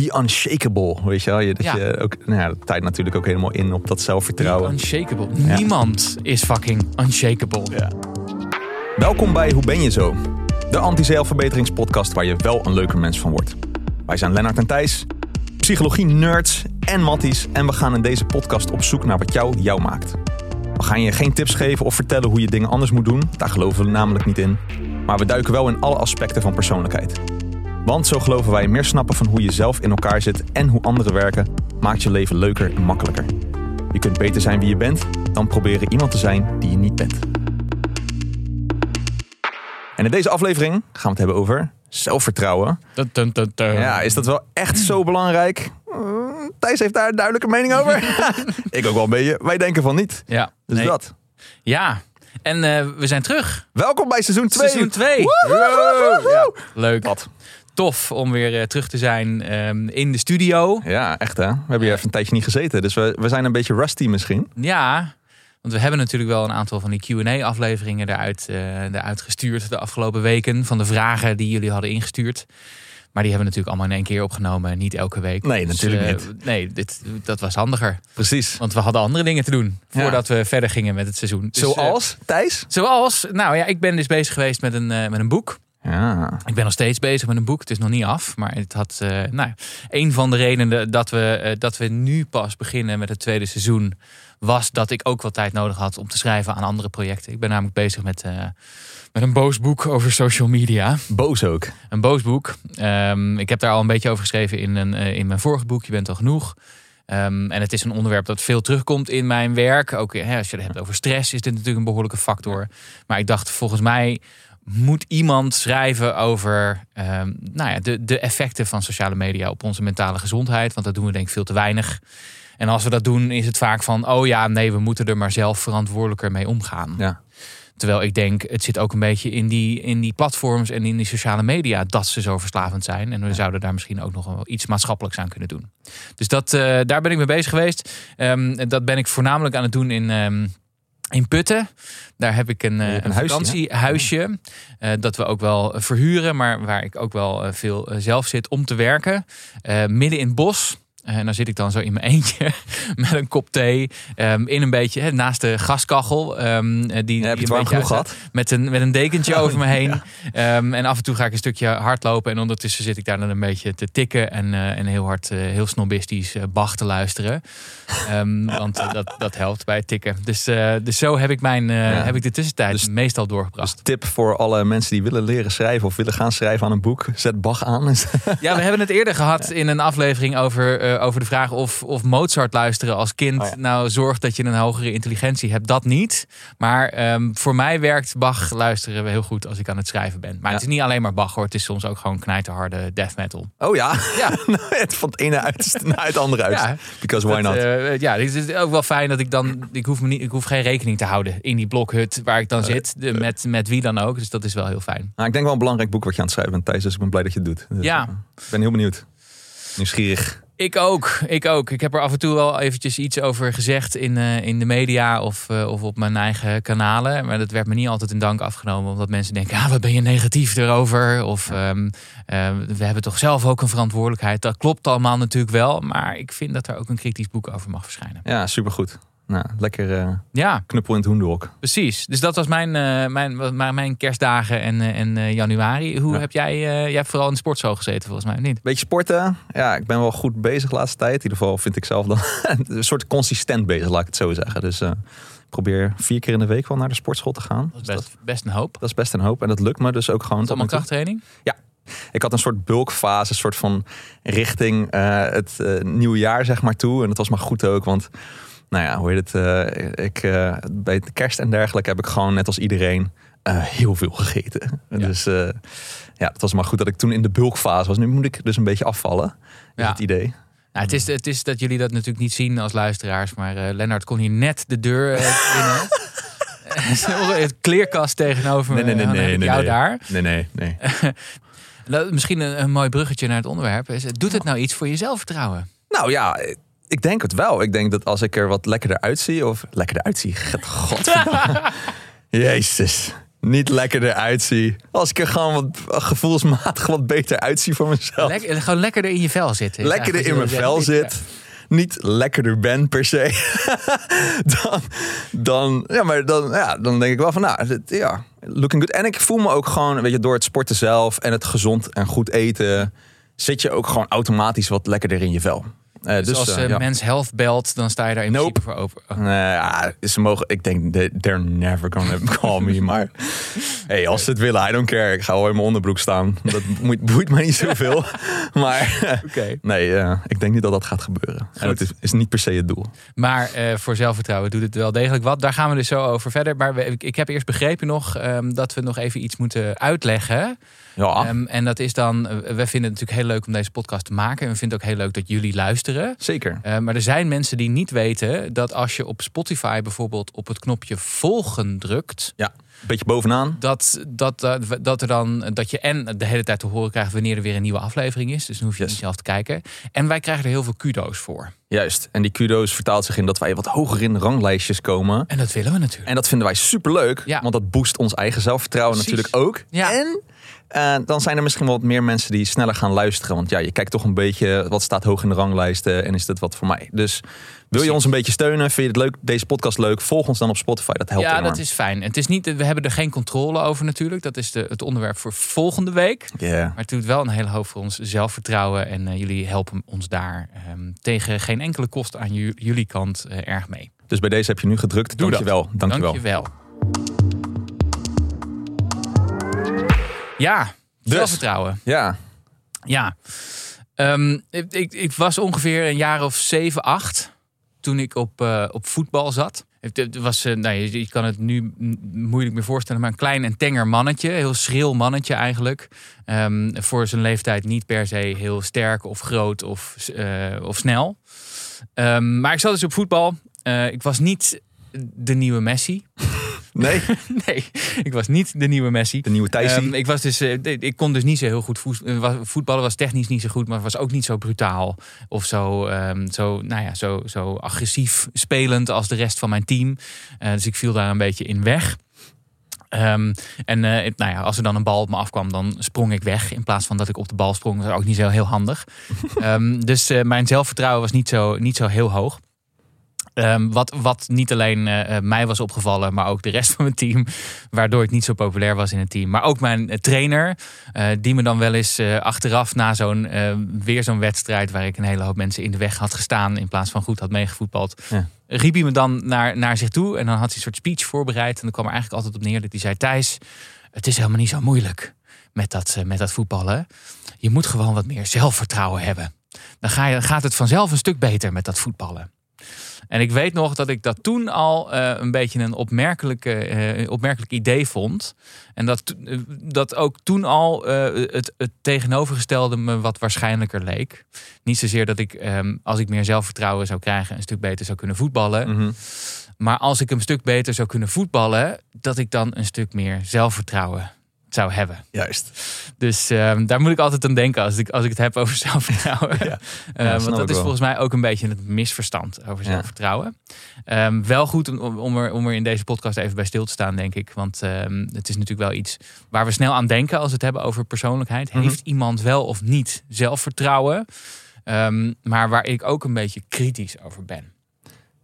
be unshakable, weet je wel. Je, dat Ja. je ook, nou ja, tijd natuurlijk ook helemaal in op dat zelfvertrouwen. Unshakable. Niemand is fucking unshakable. Ja. Welkom bij Hoe ben je zo? De anti-zelfverbeteringspodcast waar je wel een leuker mens van wordt. Wij zijn Lennart en Thijs, psychologie-nerds en matties... en we gaan in deze podcast op zoek naar wat jou jou maakt. We gaan je geen tips geven of vertellen hoe je dingen anders moet doen. Daar geloven we namelijk niet in. Maar we duiken wel in alle aspecten van persoonlijkheid. Want zo geloven wij meer snappen van hoe je zelf in elkaar zit... en hoe anderen werken, maakt je leven leuker en makkelijker. Je kunt beter zijn wie je bent... dan proberen iemand te zijn die je niet bent. En in deze aflevering gaan we het hebben over zelfvertrouwen. Dun, dun, dun, dun. Ja, is dat wel echt zo belangrijk? Mm, Thijs heeft daar een duidelijke mening over. Ik ook wel een beetje. Wij denken van niet. Ja. Dus Nee. dat. Ja. En eh, we zijn terug. Welkom bij seizoen 2. Seizoen 2. Ja. Leuk. Wat? Tof om weer eh, terug te zijn ehm, in de studio. Ja, echt hè. We hebben hier even een tijdje niet gezeten. Dus we, we zijn een beetje rusty misschien. Ja, want we hebben natuurlijk wel een aantal van die Q&A-afleveringen eruit, eruit gestuurd de afgelopen weken. Van de vragen die jullie hadden ingestuurd. Maar die hebben we natuurlijk allemaal in één keer opgenomen. Niet elke week. Nee, natuurlijk eh, niet. Nee, dit, dat was handiger. Precies. Want we hadden andere dingen te doen Ja. voordat we verder gingen met het seizoen. Dus, Zoals, Thijs? zoals, nou ja, ik ben dus bezig geweest met een, met een boek. Ja. Ik ben nog steeds bezig met een boek. Het is nog niet af. Maar het had. eh, nou, een van de redenen dat we, eh, dat we nu pas beginnen met het tweede seizoen. was dat ik ook wel tijd nodig had om te schrijven aan andere projecten. Ik ben namelijk bezig met, eh, met een boos boek over social media. Boos ook. Een boos boek. Ehm, ik heb daar al een beetje over geschreven in, een, in mijn vorige boek. Je bent al genoeg. Ehm, en het is een onderwerp dat veel terugkomt in mijn werk. Ook hè, als je het hebt over stress, is dit natuurlijk een behoorlijke factor. Maar ik dacht, volgens mij moet iemand schrijven over ehm, nou ja, de, de effecten van sociale media op onze mentale gezondheid. Want dat doen we denk ik veel te weinig. En als we dat doen, is het vaak van: oh ja, nee, we moeten er maar zelf verantwoordelijker mee omgaan. Ja. Terwijl ik denk, het zit ook een beetje in die, in die platforms en in die sociale media dat ze zo verslavend zijn. En we zouden daar misschien ook nog wel iets maatschappelijks aan kunnen doen. Dus dat, eh, daar ben ik mee bezig geweest. Ehm, dat ben ik voornamelijk aan het doen in. ehm, in Putten, daar heb ik een, eh, een, een huisje, vakantiehuisje. eh, dat we ook wel verhuren, maar waar ik ook wel eh, veel zelf zit om te werken. Midden in het bos. En dan zit ik dan zo in mijn eentje met een kop thee. ehm, in een beetje hè, naast de gaskachel. ehm, eh, die, Ja, heb je die het warm gehad? Met een, met een dekentje over me heen. Ehm, en af en toe ga ik een stukje hardlopen. En ondertussen zit ik daar dan een beetje te tikken. En, eh, en heel hard, eh, heel snobistisch eh, Bach te luisteren. Want eh, dat, dat helpt bij het tikken. Dus, eh, dus zo heb ik, mijn, eh, Ja. heb ik de tussentijd Dus- meestal doorgebracht. Dus tip voor alle mensen die willen leren schrijven of willen gaan schrijven aan een boek. Zet Bach aan. Ja, we hebben het eerder gehad in een aflevering over, eh, over de vraag of, of Mozart luisteren als kind Oh ja. nou zorgt dat je een hogere intelligentie hebt. Dat niet. Maar ehm, voor mij werkt Bach luisteren heel goed als ik aan het schrijven ben. Maar Ja. het is niet alleen maar Bach hoor. Het is soms ook gewoon knijterharde death metal. Oh ja? Ja. het van het ene uit naar het andere uit. Ja. Because why not? eh, ja, het is ook wel fijn dat ik dan. Ik hoef, me niet, ik hoef geen rekening te houden in die blokhut waar ik dan zit. de- met, met wie dan ook. Dus dat is wel heel fijn. Nou, ik denk wel een belangrijk boek wat je aan het schrijven bent, Thijs. Dus ik ben blij dat je het doet. Dus, Ja. eh, ik ben heel benieuwd. Nieuwsgierig. Ik ook, ik ook. Ik heb er af en toe wel eventjes iets over gezegd in, eh, in de media of, eh, of op mijn eigen kanalen. Maar dat werd me niet altijd in dank afgenomen. Omdat mensen denken, ah, wat ben je negatief erover? Of ehm, eh, we hebben toch zelf ook een verantwoordelijkheid. Dat klopt allemaal natuurlijk wel. Maar ik vind dat er ook een kritisch boek over mag verschijnen. Ja, supergoed. Nou, lekker eh, Ja, knuppel in het hoenderhok. precies. Dus dat was mijn, eh, mijn, mijn, mijn kerstdagen en, eh, en januari. Hoe Ja. heb jij, jij hebt vooral in de sportschool gezeten volgens mij, niet? Beetje sporten. Ja, ik ben wel goed bezig de laatste tijd. In ieder geval vind ik zelf dan een soort consistent bezig, laat ik het zo zeggen. Dus ik probeer vier keer in de week wel naar de sportschool te gaan. Dat is Dus best, best een hoop. dat, dat is best een hoop. En dat lukt me dus ook gewoon. Is allemaal krachttraining? Ik had een soort bulkfase, een soort van richting het nieuwe jaar zeg maar toe. En dat was maar goed ook, want nou ja, hoe heet het? eh, ik, eh, bij de kerst en dergelijke heb ik gewoon net als iedereen eh, heel veel gegeten. Ja. Dus ja, het was maar goed dat ik toen in de bulkfase was. Nu moet ik dus een beetje afvallen, is Ja. het idee. Nou, het, is, het is dat jullie dat natuurlijk niet zien als luisteraars, maar Lennart kon hier net de deur binnen. het kleerkast tegenover me. dan heb ik jou daar. Nee, nee, nee. Misschien een, een mooi bruggetje naar het onderwerp. Doet het nou iets voor je zelfvertrouwen? Nou ja, ik denk het wel. Ik denk dat als ik er wat lekkerder uitzie, of lekkerder uitzie, godverdamme. Jezus. niet lekker eruit zie. Als ik er gewoon wat gevoelsmatig wat beter uitzie voor mezelf. Lekker, gewoon lekkerder in je vel zitten. lekkerder in mijn vel zit. Niet lekkerder ben per se. dan, dan, ja, maar dan, ja, dan denk ik wel van, nou, dit- ja, looking good. En ik voel me ook gewoon, weet je, door het sporten zelf en het gezond en goed eten, zit je ook gewoon automatisch wat lekkerder in je vel. Eh, zeggen. Dus, als uh, ja. Mens Health belt, dan sta je daar in Nope. principe voor open. Oh. Nee, ja, ze mogen, ik denk, they- they're never gonna call me. Maar hey, als ze het willen, I don't care. Ik ga wel in mijn onderbroek staan. Dat boeit, boeit mij niet zoveel. Maar nee, ik denk niet dat dat gaat gebeuren. En het is, is niet per se het doel. Maar voor zelfvertrouwen doet het wel degelijk wat. Daar gaan we dus zo over verder. Maar we- ik, ik heb eerst begrepen nog ehm, dat we nog even iets moeten uitleggen. Ja, Ehm, en dat is dan, eh, we vinden het natuurlijk heel leuk om deze podcast te maken. En we vinden het ook heel leuk dat jullie luisteren. zeker. Eh, maar er zijn mensen die niet weten dat als je op Spotify bijvoorbeeld op het knopje volgen drukt, Ja, een beetje bovenaan. dat, dat, dat, dat er dan dat je en de hele tijd te horen krijgt wanneer er weer een nieuwe aflevering is. Dus dan hoef je Yes. niet zelf te kijken. En wij krijgen er heel veel kudo's voor. Juist. En die kudo's vertaalt zich in dat wij wat hoger in ranglijstjes komen. En dat willen we natuurlijk. En dat vinden wij superleuk. Ja. Want dat boost ons eigen zelfvertrouwen Precies. natuurlijk ook. Ja. En eh, dan zijn er misschien wel wat meer mensen die sneller gaan luisteren. Want ja, je kijkt toch een beetje wat staat hoog in de ranglijsten. En is dat wat voor mij. Dus wil je ons een beetje steunen? Vind je het leuk, deze podcast leuk? Volg ons dan op Spotify. Dat helpt ja, enorm. dat is fijn. Het is niet, we hebben er geen controle over natuurlijk. Dat is de, het onderwerp voor volgende week. Ja. Maar het doet wel een hele hoop voor ons zelfvertrouwen. En eh, jullie helpen ons daar ehm, tegen geen enkele kost aan ju- jullie kant eh, erg mee. Dus bij deze heb je nu gedrukt. Doe dat. Dankjewel. Dankjewel. Ja, Dus. zelfvertrouwen. Ja. Ja. Ehm, ik, ik, ik was ongeveer een jaar of zeven, acht toen ik op, eh, op voetbal zat. Het was, eh, nou, je, je kan het nu moeilijk meer voorstellen, maar een klein en tenger mannetje. Heel schril mannetje eigenlijk. Ehm, voor zijn leeftijd niet per se heel sterk of groot of, eh, of snel. Ehm, maar ik zat dus op voetbal. Ik was niet de nieuwe Messi. Nee, nee, ik was niet de nieuwe Messi. de nieuwe Thijsie. Ehm, ik, was dus, eh, ik kon dus niet zo heel goed voet- eh, voetballen. Was technisch niet zo goed, maar was ook niet zo brutaal. Of zo, ehm, zo, nou ja, zo, zo agressief spelend als de rest van mijn team. Eh, dus ik viel daar een beetje in weg. Ehm, en het- nou ja, als er dan een bal op me afkwam, dan sprong ik weg. In plaats van dat ik op de bal sprong. Dat was ook niet zo heel handig. Dus mijn zelfvertrouwen was niet zo, niet zo heel hoog. Ehm, wat, wat niet alleen eh, eh, mij was opgevallen, maar ook de rest van mijn team. Waardoor ik niet zo populair was in het team. Maar ook mijn eh, trainer, die me dan wel eens achteraf na zo'n weer zo'n wedstrijd waar ik een hele hoop mensen in de weg had gestaan. In plaats van goed had meegevoetbald. Ja. Riep hij me dan naar, naar zich toe. En dan had hij een soort speech voorbereid. En dan kwam er eigenlijk altijd op neer dat hij zei: Thijs, het is helemaal niet zo moeilijk met dat, met dat voetballen. Je moet gewoon wat meer zelfvertrouwen hebben. Dan ga je, gaat het vanzelf een stuk beter met dat voetballen. En ik weet nog dat ik dat toen al eh, een beetje een opmerkelijke, eh, opmerkelijk idee vond. En dat, eh, dat ook toen al het, het tegenovergestelde me wat waarschijnlijker leek. Niet zozeer dat ik, ehm, als ik meer zelfvertrouwen zou krijgen, een stuk beter zou kunnen voetballen. Mhm. Maar als ik een stuk beter zou kunnen voetballen, dat ik dan een stuk meer zelfvertrouwen zou hebben. Juist. Dus ehm, daar moet ik altijd aan denken als ik, als ik het heb over zelfvertrouwen. Ja. Eh, want dat is wel. volgens mij ook een beetje het misverstand over Ja. zelfvertrouwen. Ehm, wel goed om, om, er, om er in deze podcast even bij stil te staan, denk ik. Want ehm, het is natuurlijk wel iets waar we snel aan denken als we het hebben over persoonlijkheid. Mhm. Heeft iemand wel of niet zelfvertrouwen? Maar waar ik ook een beetje kritisch over ben.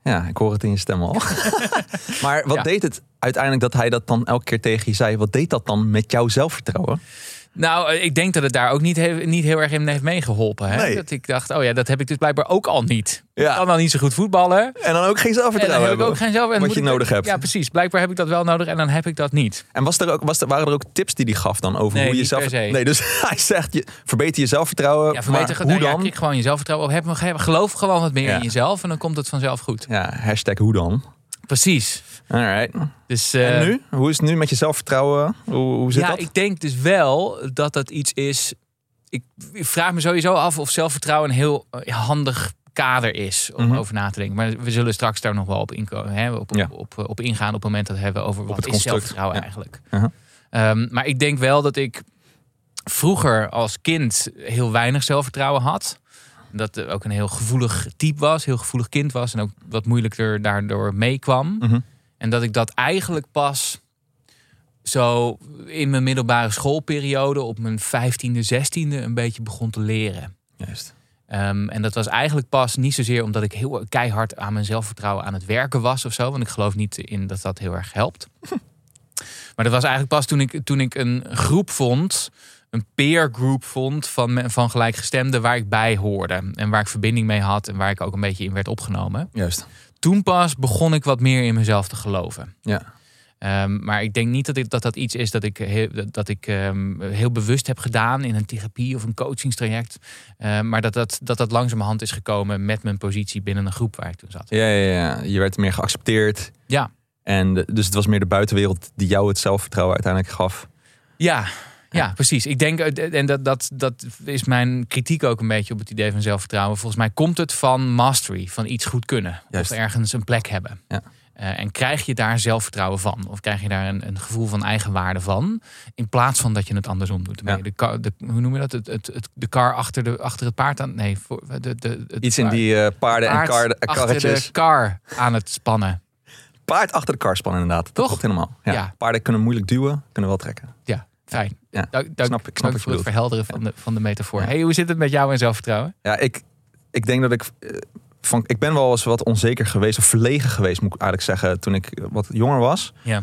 Ja, ik hoor het in je stem al. maar wat Ja. deed het uiteindelijk dat hij dat dan elke keer tegen je zei? Wat deed dat dan met jouw zelfvertrouwen? Nou, eh, ik denk dat het daar ook niet, he- niet heel erg in heeft meegeholpen. Hè? Nee. Dat ik dacht, oh ja, dat heb ik dus blijkbaar ook al niet. Ja. Ik kan dan niet zo goed voetballen. En dan ook geen En zelfvertrouwen heb ik hebben. ook geen zelf. en Wat je nodig hebt. Ja, precies. Blijkbaar heb ik dat wel nodig en dan heb ik dat niet. En was er ook, was er, waren er ook tips die hij gaf dan over Nee, hoe je zelf... Nee, dus hij zegt, je, verbeter je zelfvertrouwen. Ja, maar hoe ja, dan? krijg gewoon je zelfvertrouwen op. Heb, heb- geloof gewoon wat meer Ja. in jezelf en dan komt het vanzelf goed. Ja, hashtag hoe dan? Precies. Alright. Dus, eh, en nu? Hoe is het nu met je zelfvertrouwen? Hoe, hoe zit ja, dat? ik denk dus wel dat dat iets is. Ik, ik vraag me sowieso af of zelfvertrouwen een heel eh, handig kader is om Mhm. over na te denken. Maar we zullen straks daar nog wel op, inkomen, hè, op, op, Ja. op, op ingaan op het moment dat we hebben over wat het is zelfvertrouwen Ja. eigenlijk. Uh-huh. Ehm, maar ik denk wel dat ik vroeger als kind heel weinig zelfvertrouwen had. Dat ook een heel gevoelig type was, heel gevoelig kind was en ook wat moeilijker daardoor meekwam. Mhm. En dat ik dat eigenlijk pas zo in mijn middelbare schoolperiode op mijn 15e, 16e een beetje begon te leren. Juist. Ehm, en dat was eigenlijk pas niet zozeer omdat ik heel keihard aan mijn zelfvertrouwen aan het werken was of zo. Want ik geloof niet in dat dat heel erg helpt. maar dat was eigenlijk pas toen ik, toen ik een groep vond, een peer group vond van, van gelijkgestemden waar ik bij hoorde. En waar ik verbinding mee had en waar ik ook een beetje in werd opgenomen. Juist. Toen pas begon ik wat meer in mezelf te geloven. Ja. Ehm, maar ik denk niet dat, ik, dat dat iets is dat ik, heel, dat- ik ehm, heel bewust heb gedaan in een therapie of een coachingstraject. Ehm, maar dat dat, dat dat langzamerhand is gekomen met mijn positie binnen een groep waar ik toen zat. Ja, ja, ja. Je werd meer geaccepteerd. Ja. En dus het was meer de buitenwereld die jou het zelfvertrouwen uiteindelijk gaf. Ja, ja, precies. Ik denk, eh, en dat, dat, dat is mijn kritiek ook een beetje op het idee van zelfvertrouwen. Volgens mij komt het van mastery, van iets goed kunnen. Juist. Of ergens een plek hebben. Ja. Eh, en krijg je daar zelfvertrouwen van? Of krijg je daar een, een gevoel van eigenwaarde van? In plaats van dat je het andersom doet. Ja. De, kar- de, hoe noem je dat? Het, het, het, de kar achter, de, achter het paard aan? Nee, voor, de, de, het Iets in die eh, paarden en achter karretjes. de kar aan het spannen. Paard achter de kar spannen inderdaad. Dat Toch? helemaal. Ja. Ja. Paarden kunnen moeilijk duwen, kunnen wel trekken. Ja, fijn. Ja, Dank, dank, snap ik- snap dank je voor het verhelderen van de, van de metafoor. Ja. Hey, hoe zit het met jou en zelfvertrouwen? Ja, ik, ik denk dat ik eh, van, ik ben wel eens wat onzeker geweest of verlegen geweest, moet ik eigenlijk zeggen, toen ik wat jonger was. Ja.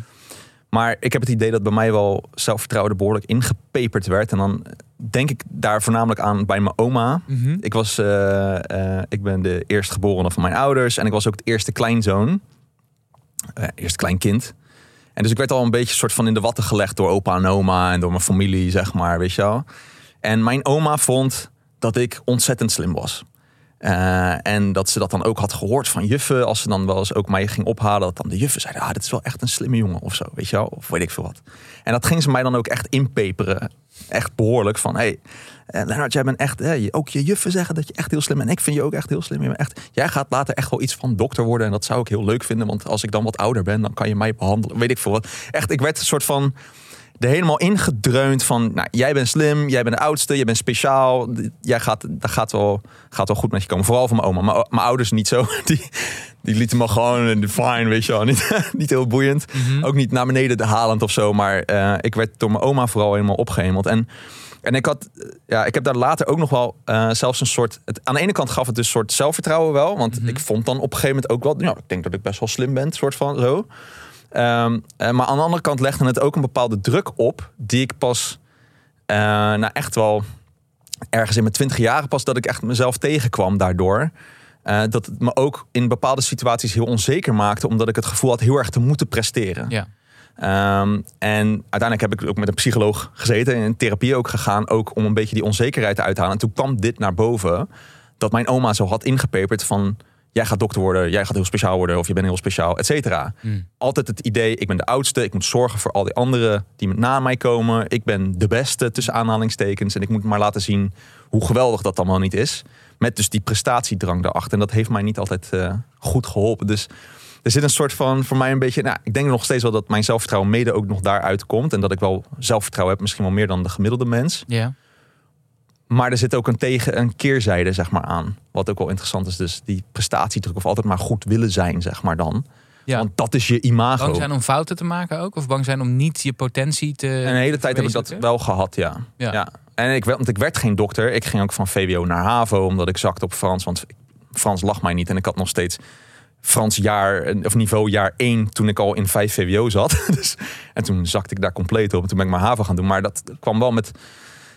Maar ik heb het idee dat bij mij wel zelfvertrouwen er behoorlijk ingepeperd werd. En dan denk ik daar voornamelijk aan bij mijn oma. Mhm. Ik, was, eh, eh, ik ben de eerstgeborene van mijn ouders. En ik was ook het eerste kleinzoon. Eh eerste kleinkind. En dus ik werd al een beetje soort van in de watten gelegd door opa en oma. En door mijn familie, zeg maar, weet je wel. En mijn oma vond dat ik ontzettend slim was. Eh, en dat ze dat dan ook had gehoord van juffen. Als ze dan wel eens ook mij ging ophalen. Dat dan de juffen zeiden, ah, dit is wel echt een slimme jongen of zo. Weet je wel? Of weet ik veel wat. En dat ging ze mij dan ook echt inpeperen. Echt behoorlijk van, hey, eh, Lennart, jij bent echt, hè, ook je juffen zeggen dat je echt heel slim bent. En ik vind je ook echt heel slim. Echt, jij gaat later echt wel iets van dokter worden. En dat zou ik heel leuk vinden. Want als ik dan wat ouder ben, dan kan je mij behandelen. Weet ik veel wat. Echt, ik werd een soort van er helemaal ingedreund van, nou, jij bent slim, jij bent de oudste, jij bent speciaal. Jij gaat, dat gaat wel, gaat wel goed met je komen. Vooral van mijn oma. Mijn, mijn ouders niet zo. Die, die lieten me gewoon fine, weet je wel. Niet, niet heel boeiend. Mhm. Ook niet naar beneden halend of zo. Maar eh, ik werd door mijn oma vooral helemaal opgehemeld. En, en ik had, eh, ja, ik heb daar later ook nog wel eh, zelfs een soort. Het, aan de ene kant gaf het dus een soort zelfvertrouwen wel. Want Mhm. ik vond dan op een gegeven moment ook wel. Nou, ik denk dat ik best wel slim ben, soort van zo. Ehm, eh, maar aan de andere kant legde het ook een bepaalde druk op. Die ik pas. nou, echt wel. Ergens in mijn twintig jaren pas dat ik echt mezelf tegenkwam daardoor. Eh, dat het me ook in bepaalde situaties heel onzeker maakte. Omdat ik het gevoel had heel erg te moeten presteren. Ja. Ehm, en uiteindelijk heb ik ook met een psycholoog gezeten. In therapie ook gegaan. Ook om een beetje die onzekerheid te uithalen. En toen kwam dit naar boven. Dat mijn oma zo had ingepeperd van... Jij gaat dokter worden, jij gaat heel speciaal worden. Of je bent heel speciaal, et cetera. Mm. Altijd het idee, ik ben de oudste. Ik moet zorgen voor al die anderen die met na mij komen. Ik ben de beste, tussen aanhalingstekens. En ik moet maar laten zien hoe geweldig dat allemaal niet is. Met dus die prestatiedrang daarachter. En dat heeft mij niet altijd eh, goed geholpen. Dus er zit een soort van, voor mij een beetje... Nou, ik denk nog steeds wel dat mijn zelfvertrouwen mede ook nog daaruit komt. En dat ik wel zelfvertrouwen heb, misschien wel meer dan de gemiddelde mens. Ja. Maar er zit ook een tegen een keerzijde zeg maar, aan. Wat ook wel interessant is. Dus die prestatiedruk of altijd maar goed willen zijn, zeg maar dan. Ja. Want dat is je imago. Bang zijn om fouten te maken ook? Of bang zijn om niet je potentie te. En de hele tijd heb ik dat wel gehad, ja. Ja. ja. En ik, werd- want ik werd geen dokter. Ik ging ook van VWO naar HAVO, omdat ik zakte op Frans. Want Frans lag mij niet. En ik had nog steeds Frans jaar, of niveau jaar 1 toen ik al in 5 VWO zat. dus, en toen zakte ik daar compleet op. En toen ben ik mijn HAVO gaan doen. Maar dat kwam wel met...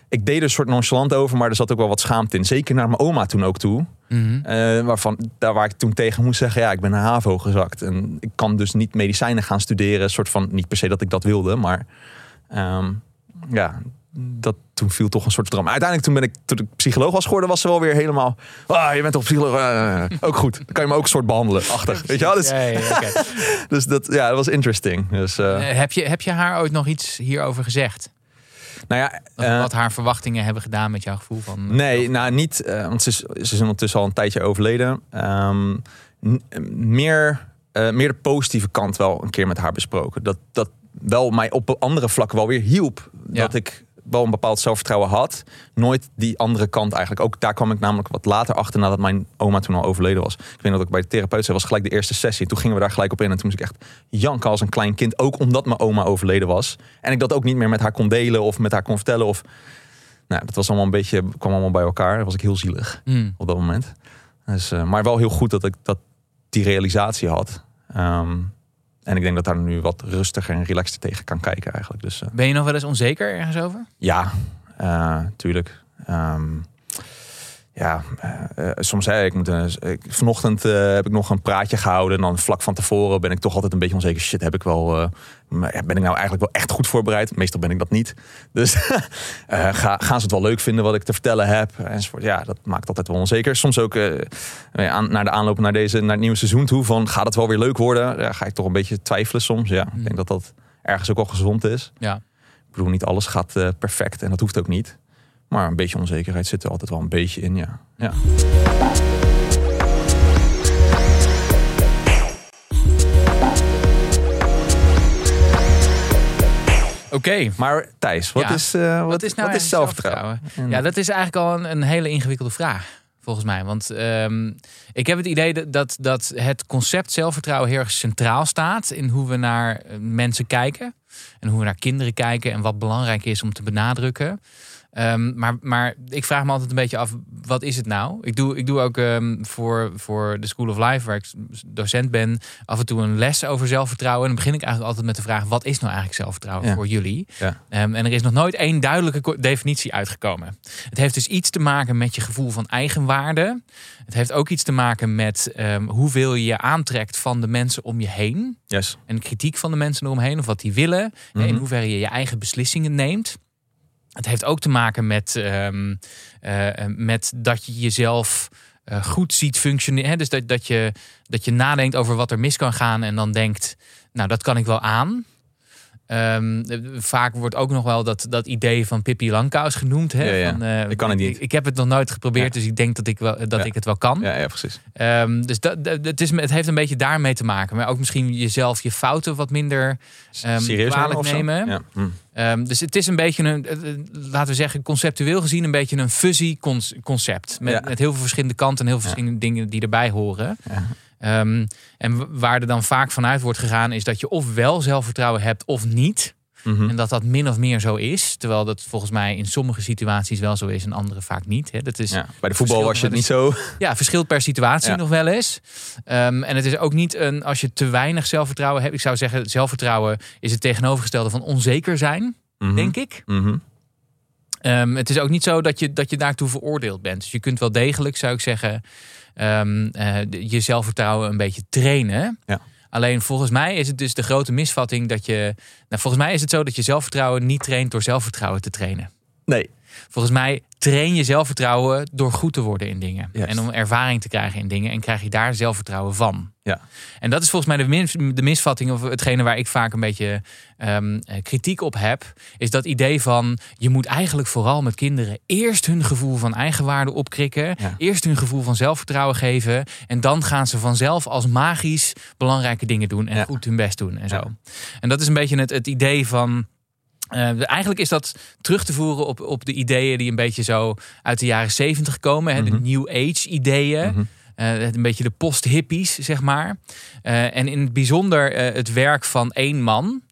Ik deed er een soort nonchalant over, maar er zat ook wel wat schaamte in. Zeker naar mijn oma toen ook toe. Mhm. Eh, waarvan, daar waar ik toen tegen moest zeggen, ja, ik ben naar HAVO gezakt. En ik kan dus niet medicijnen gaan studeren. Een soort van, niet per se dat ik dat wilde, maar ehm, ja, dat toen viel toch een soort dram. Uiteindelijk toen ben ik, toen ik psycholoog was geworden, was ze wel weer helemaal, ah, je bent toch psycholoog? Eh, ook goed, dan kan je me ook een soort behandelen, achter. Weet je wel? Dus, Ja, dus dat, ja, dat was interesting. Dus, eh, Eh, heb, je, heb je haar ooit nog iets hierover gezegd? nou ja, Wat, eh, wat haar verwachtingen hebben gedaan met jouw gevoel van. Nee, nou niet, want ze is, ze is ondertussen al een tijdje overleden. Ehm, meer, meer de positieve kant wel een keer met haar besproken. Dat, dat wel mij op andere vlakken wel weer hielp. Ja. Dat ik wel een bepaald zelfvertrouwen had, nooit die andere kant eigenlijk. Ook daar kwam ik namelijk wat later achter nadat mijn oma toen al overleden was. Ik weet dat ik bij de therapeut zei, was gelijk de eerste sessie. Toen gingen we daar gelijk op in en toen moest ik echt janken als een klein kind. Ook omdat mijn oma overleden was. En ik dat ook niet meer met haar kon delen of met haar kon vertellen. Of, nou, dat was allemaal een beetje, kwam allemaal bij elkaar. Dat was ik heel zielig Hmm. op dat moment. Dus, uh, maar wel heel goed dat ik dat die realisatie had. Um, en ik denk dat daar nu wat rustiger en relaxter tegen kan kijken eigenlijk. Dus, uh, ben je nog wel eens onzeker ergens over? Ja, uh, tuurlijk. Um, ja, uh, soms hè, ik moet, ik, vanochtend heb ik nog een praatje gehouden. En dan vlak van tevoren ben ik toch altijd een beetje onzeker. Shit, heb ik wel, ben ik nou eigenlijk wel echt goed voorbereid? Meestal ben ik dat niet. Dus ga, gaan ze het wel leuk vinden wat ik te vertellen heb? Enzovoort. Ja, dat maakt altijd wel onzeker. Soms ook aan, naar de aanloop naar, deze, naar het nieuwe seizoen toe. Van gaat het wel weer leuk worden? Ja, ga ik toch een beetje twijfelen soms. Ja, ik denk dat dat ergens ook wel gezond is. Ja. Ik bedoel, niet alles gaat perfect en dat hoeft ook niet. Maar een beetje onzekerheid zit er altijd wel een beetje in, ja. ja. Oké, okay. maar Thijs, wat ja. is, uh, wat, wat is, nou wat is zelfvertrouwen? Ja, dat is eigenlijk al een, een hele ingewikkelde vraag volgens mij. Want um, ik heb het idee dat, dat, dat het concept zelfvertrouwen heel erg centraal staat in hoe we naar mensen kijken. En hoe we naar kinderen kijken en wat belangrijk is om te benadrukken. Um, maar, maar ik vraag me altijd een beetje af, wat is het nou? Ik doe, ik doe ook um, voor, voor de School of Life, waar ik docent ben, af en toe een les over zelfvertrouwen. En dan begin ik eigenlijk altijd met de vraag, wat is nou eigenlijk zelfvertrouwen ja. voor jullie? Ja. Um, en er is nog nooit één duidelijke definitie uitgekomen. Het heeft dus iets te maken met je gevoel van eigenwaarde. Het heeft ook iets te maken met hoeveel je je aantrekt van de mensen om je heen. Yes. En kritiek van de mensen eromheen, of wat die willen. Mhm. In hoeverre je je eigen beslissingen neemt. Het heeft ook te maken met, um, uh, met dat je jezelf uh, goed ziet functioneren. Dus dat, dat, je, dat je nadenkt over wat er mis kan gaan en dan denkt, nou dat kan ik wel aan. Um, vaak wordt ook nog wel dat, dat idee van Pippi Langkous genoemd. Hè? Ja, ja. Van, uh, ik kan het niet. Ik, ik, heb het nog nooit geprobeerd, Ja. dus ik denk dat ik, wel, dat ik het wel kan. Ja, ja precies. Um, dus dat, het, is, het heeft een beetje daarmee te maken. Maar ook misschien jezelf je fouten wat minder um, Serieus nemen. Ja. Hm. Dus het is een beetje een, eh, eh, laten we zeggen, conceptueel gezien een beetje een fuzzy concept. Met, met heel veel verschillende kanten en heel veel verschillende dingen die erbij horen. Um, en waar er dan vaak vanuit wordt gegaan, is dat je of wel zelfvertrouwen hebt of niet. Mhm. En dat dat min of meer zo is. Terwijl dat volgens mij in sommige situaties wel zo is en andere vaak niet. Hè. Dat is, Ja. Bij de voetbal was je het niet zo. ja, verschilt per situatie Ja. nog wel eens. Um, en het is ook niet een, als je te weinig zelfvertrouwen hebt. Ik zou zeggen, zelfvertrouwen is het tegenovergestelde van onzeker zijn, Mhm. denk ik. Mhm. Um, het is ook niet zo dat je, dat je daartoe veroordeeld bent. Dus je kunt wel degelijk, zou ik zeggen, um, uh, je zelfvertrouwen een beetje trainen. Ja. Alleen volgens mij is het dus de grote misvatting dat je. Nou, volgens mij is het zo dat je zelfvertrouwen niet traint door zelfvertrouwen te trainen. Nee. Volgens mij train je zelfvertrouwen door goed te worden in dingen. En om ervaring te krijgen in dingen. En krijg je daar zelfvertrouwen van. Ja. En dat is volgens mij de, mis, de misvatting. Of hetgene waar ik vaak een beetje um, kritiek op heb. Is dat idee van je moet eigenlijk vooral met kinderen eerst hun gevoel van eigenwaarde opkrikken. Ja. Eerst hun gevoel van zelfvertrouwen geven. En dan gaan ze vanzelf als magisch belangrijke dingen doen. En Ja. goed hun best doen en zo. En dat is een beetje het, het idee van. Uh, eigenlijk is dat terug te voeren op, op de ideeën die een beetje zo uit de jaren zeventig komen. hè, De Mhm. New Age ideeën. Mhm. Uh, een beetje de post-hippies, zeg maar. Uh, en in het bijzonder uh, het werk van één man,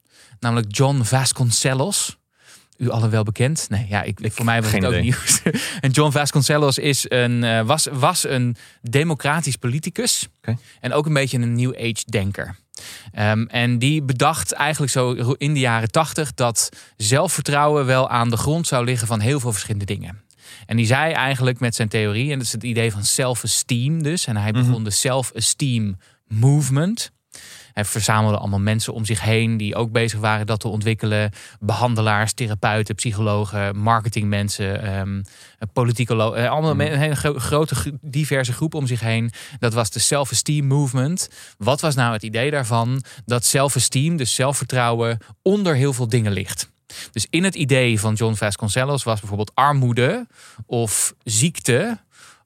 namelijk John Vasconcelos. U allen wel bekend? Nee, ja, ik, ik voor mij was het ook idee. nieuws. en John Vasconcelos is een, uh, was, was een democratisch politicus. En ook een beetje een New Age-denker. Um, en die bedacht eigenlijk zo in de jaren tachtig dat zelfvertrouwen wel aan de grond zou liggen van heel veel verschillende dingen. En die zei eigenlijk met zijn theorie, en dat is het idee van self-esteem dus. En hij begon Mhm. de self-esteem movement. Hij verzamelde allemaal mensen om zich heen die ook bezig waren dat te ontwikkelen. Behandelaars, therapeuten, psychologen, marketingmensen, um, politicologen. Uh, allemaal Mhm. een hele gro- grote, gro- diverse groep om zich heen. Dat was de self-esteem movement. Wat was nou het idee daarvan? Dat self-esteem, dus zelfvertrouwen, onder heel veel dingen ligt. Dus in het idee van John Vasconcelos was bijvoorbeeld armoede of ziekte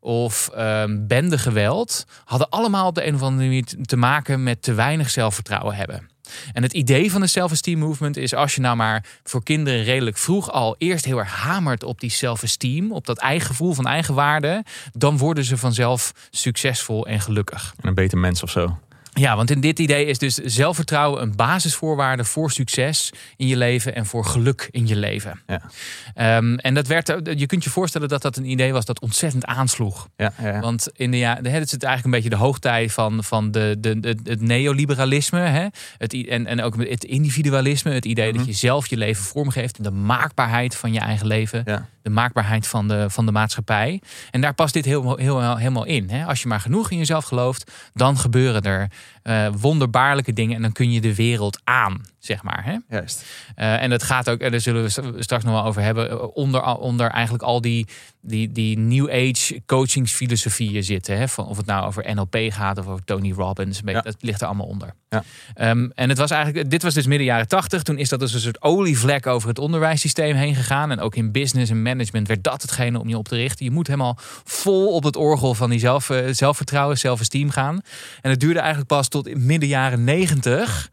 of um, bendegeweld hadden allemaal op de een of andere manier te maken met te weinig zelfvertrouwen hebben. En het idee van de self-esteem movement is als je nou maar voor kinderen redelijk vroeg al eerst heel erg hamert op die self-esteem, op dat eigen gevoel van eigenwaarde, dan worden ze vanzelf succesvol en gelukkig. En een beter mens of zo. Ja, want in dit idee is dus zelfvertrouwen een basisvoorwaarde voor succes in je leven en voor geluk in je leven. Ja. Um, en dat werd, je kunt je voorstellen dat dat een idee was dat ontzettend aansloeg. Ja, ja. Want in de jaren, het is eigenlijk een beetje de hoogtij van, van de, de, de, het neoliberalisme. Hè? Het, en, en ook het individualisme. Het idee dat je zelf je leven vormgeeft. En de maakbaarheid van je eigen leven. Ja. De maakbaarheid van de, van de maatschappij. En daar past dit heel, heel, helemaal in. Hè? Als je maar genoeg in jezelf gelooft, dan gebeuren er uh, wonderbaarlijke dingen. En dan kun je de wereld aan, zeg maar. Hè? Juist. Uh, en het gaat ook, en daar zullen we straks nog wel over hebben, eh, onder, onder eigenlijk al die, die, die New Age coachingsfilosofieën zitten. Hè? Van, of het nou over NLP gaat of over Tony Robbins. Ja. Dat ligt er allemaal onder. Ja. Um, en het was eigenlijk, dit was dus midden jaren tachtig. Toen is dat dus een soort olievlek over het onderwijssysteem heen gegaan. En ook in business en management werd dat hetgene om je op te richten. Je moet helemaal vol op het orgel van die zelf, zelfvertrouwen, zelfesteem gaan. En het duurde eigenlijk pas tot midden jaren negentig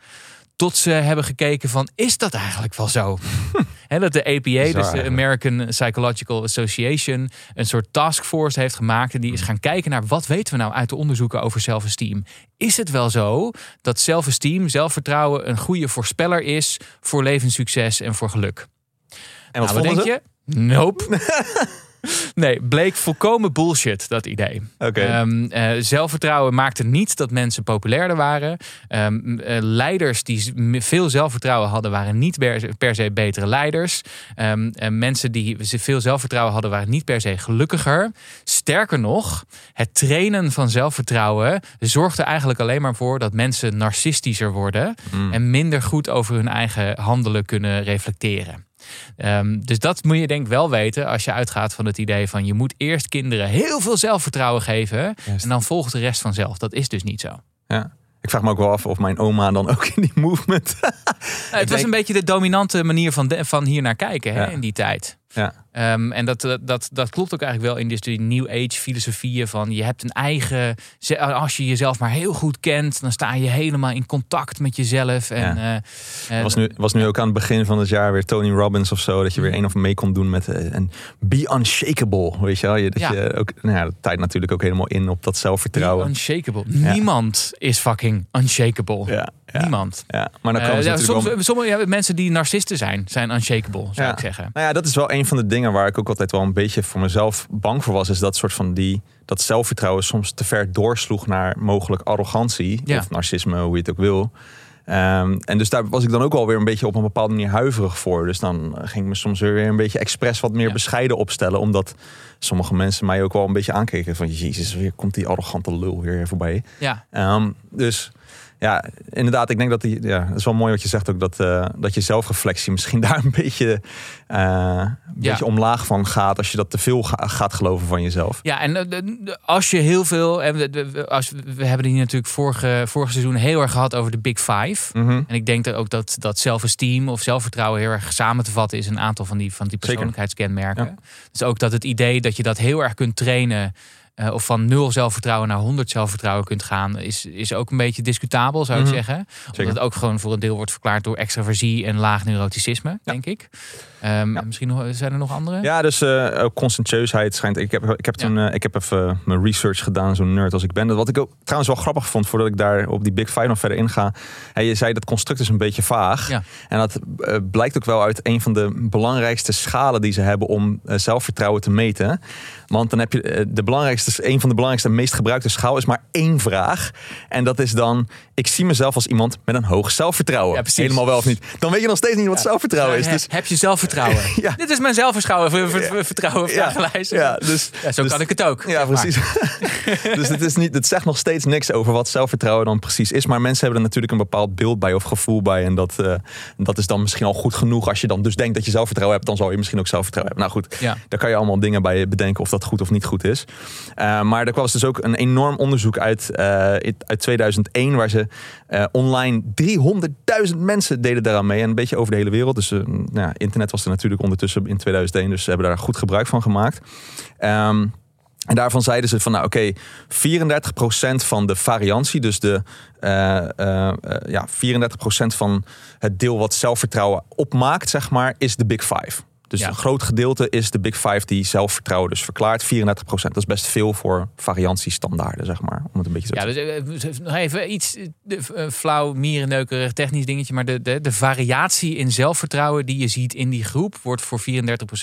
tot ze hebben gekeken van, is dat eigenlijk wel zo? He, dat de APA, dus de American Psychological Association, een soort taskforce heeft gemaakt. En die is gaan kijken naar wat weten we nou uit de onderzoeken over zelfesteem. Is het wel zo dat zelfesteem, zelfvertrouwen, een goede voorspeller is voor levenssucces en voor geluk? En wat, nou, wat denk je? Nope. Nee, bleek volkomen bullshit, dat idee. Okay. Um, uh, zelfvertrouwen maakte niet dat mensen populairder waren. Um, uh, leiders die veel zelfvertrouwen hadden, waren niet per se betere leiders. Um, uh, mensen die veel zelfvertrouwen hadden, waren niet per se gelukkiger. Sterker nog, het trainen van zelfvertrouwen zorgde eigenlijk alleen maar voor dat mensen narcistischer worden Mm. en minder goed over hun eigen handelen kunnen reflecteren. Um, dus dat moet je denk ik wel weten als je uitgaat van het idee van je moet eerst kinderen heel veel zelfvertrouwen geven Juist. en dan volgt de rest vanzelf. Dat is dus niet zo. Ja. Ik vraag me ook wel af of mijn oma dan ook in die movement. Nou, het was denk- een beetje de dominante manier van, de- van hier naar kijken hè, Ja. in die tijd. Ja. Um, en dat, dat, dat klopt ook eigenlijk wel in dus die New Age filosofieën van je hebt een eigen, ze- als je jezelf maar heel goed kent, dan sta je helemaal in contact met jezelf. En, Ja. eh, eh, was, nu, was nu ook aan het begin van het jaar weer Tony Robbins of zo. Dat je weer een of mee kon doen met eh, een be unshakable. Weet je wel? Je, dat Ja. je ook, nou ja, dat tijd natuurlijk ook helemaal in op dat be zelfvertrouwen. unshakable. Niemand is fucking unshakable. Ja, ja, Niemand. ja. Maar dan Eh, komen ze ja, natuurlijk soms, sommige mensen die narcisten zijn, zijn unshakable, zou ik zeggen. Nou ja, dat is wel een van de dingen waar ik ook altijd wel een beetje voor mezelf bang voor was. Is dat soort van die, dat zelfvertrouwen soms te ver doorsloeg naar mogelijk arrogantie. Ja. Of narcisme, hoe je het ook wil. Ehm, en dus daar was ik dan ook alweer een beetje op een bepaalde manier huiverig voor. Dus dan ging ik me soms weer een beetje expres wat meer Ja. bescheiden opstellen. Omdat sommige mensen mij ook wel een beetje aankeken van... Jezus, weer komt die arrogante lul weer voorbij. Ja, Ehm, dus ja, inderdaad, ik denk dat die, ja, het is wel mooi wat je zegt ook dat, eh, dat je zelfreflectie misschien daar een beetje, eh, een beetje omlaag van gaat als je dat te veel ga- gaat geloven van jezelf. ja en eh, als je heel veel. En als, we hebben die natuurlijk vorige, vorige seizoen heel erg gehad over de Big Five. Mhm. En ik denk dat ook dat, dat zelfesteem of zelfvertrouwen heel erg samen te vatten is een aantal van die, van die persoonlijkheidskenmerken. Ja. Dus ook dat het idee dat je dat heel erg kunt trainen. Eh, of van nul zelfvertrouwen naar 100 zelfvertrouwen kunt gaan, is, is ook een beetje discutabel, zou Mhm. ik zeggen. Omdat Zeker. het ook gewoon voor een deel wordt verklaard door extraversie en laag neuroticisme, denk ik. Ehm, Ja. Misschien nog, zijn er nog andere? Ja, dus eh ook conscientieusheid schijnt. Ik heb, ik heb Ja. toen, eh, ik heb even mijn research gedaan, zo'n nerd als ik ben. Wat ik ook trouwens wel grappig vond, voordat ik daar op die Big Five nog verder inga. Hey, je zei dat construct is een beetje vaag. En dat eh, blijkt ook wel uit een van de belangrijkste schalen die ze hebben om eh, zelfvertrouwen te meten. Want dan heb je eh, de belangrijkste, een van de belangrijkste en meest gebruikte schaal is maar één vraag. En dat is dan: ik zie mezelf als iemand met een hoog zelfvertrouwen. Ja. Helemaal wel of niet. Dan weet je nog steeds niet wat zelfvertrouwen is. Dus Heb je zelfvertrouwen? Ja. Dit is mijn zelfvertrouwen, ver- ver- vertrouwen ja, vragenlijst. ja, dus, zo dus- kan ik het ook. Ja, precies. dus het, is niet, het zegt nog steeds niks over wat zelfvertrouwen dan precies is. Maar mensen hebben er natuurlijk een bepaald beeld bij of gevoel bij. En dat, eh, dat is dan misschien al goed genoeg. Als je dan dus denkt dat je zelfvertrouwen hebt, dan zal je misschien ook zelfvertrouwen hebben. Nou goed, Ja. daar kan je allemaal dingen bij bedenken of dat goed of niet goed is. Eh, maar er was dus ook een enorm onderzoek uit, eh, uit 2001, waar ze eh, online 300.000 mensen deden daaraan mee. En een beetje over de hele wereld. Dus eh, nou ja, internet was er natuurlijk ondertussen in 2001. Dus ze hebben daar goed gebruik van gemaakt. Ehm, En daarvan zeiden ze van, nou oké, 34% van de variantie, dus de, eh, ja, 34% van het deel wat zelfvertrouwen opmaakt, zeg maar, is de Big Five. Dus Ja. een groot gedeelte is de Big Five die zelfvertrouwen dus verklaart. 34%, dat is best veel voor variantiestandaarden, zeg maar. Om het een beetje zo Ja, te dus eh, nog even iets eh, flauw, mierenneukerig, technisch dingetje. Maar de, de, de variatie in zelfvertrouwen die je ziet in die groep... wordt voor 34%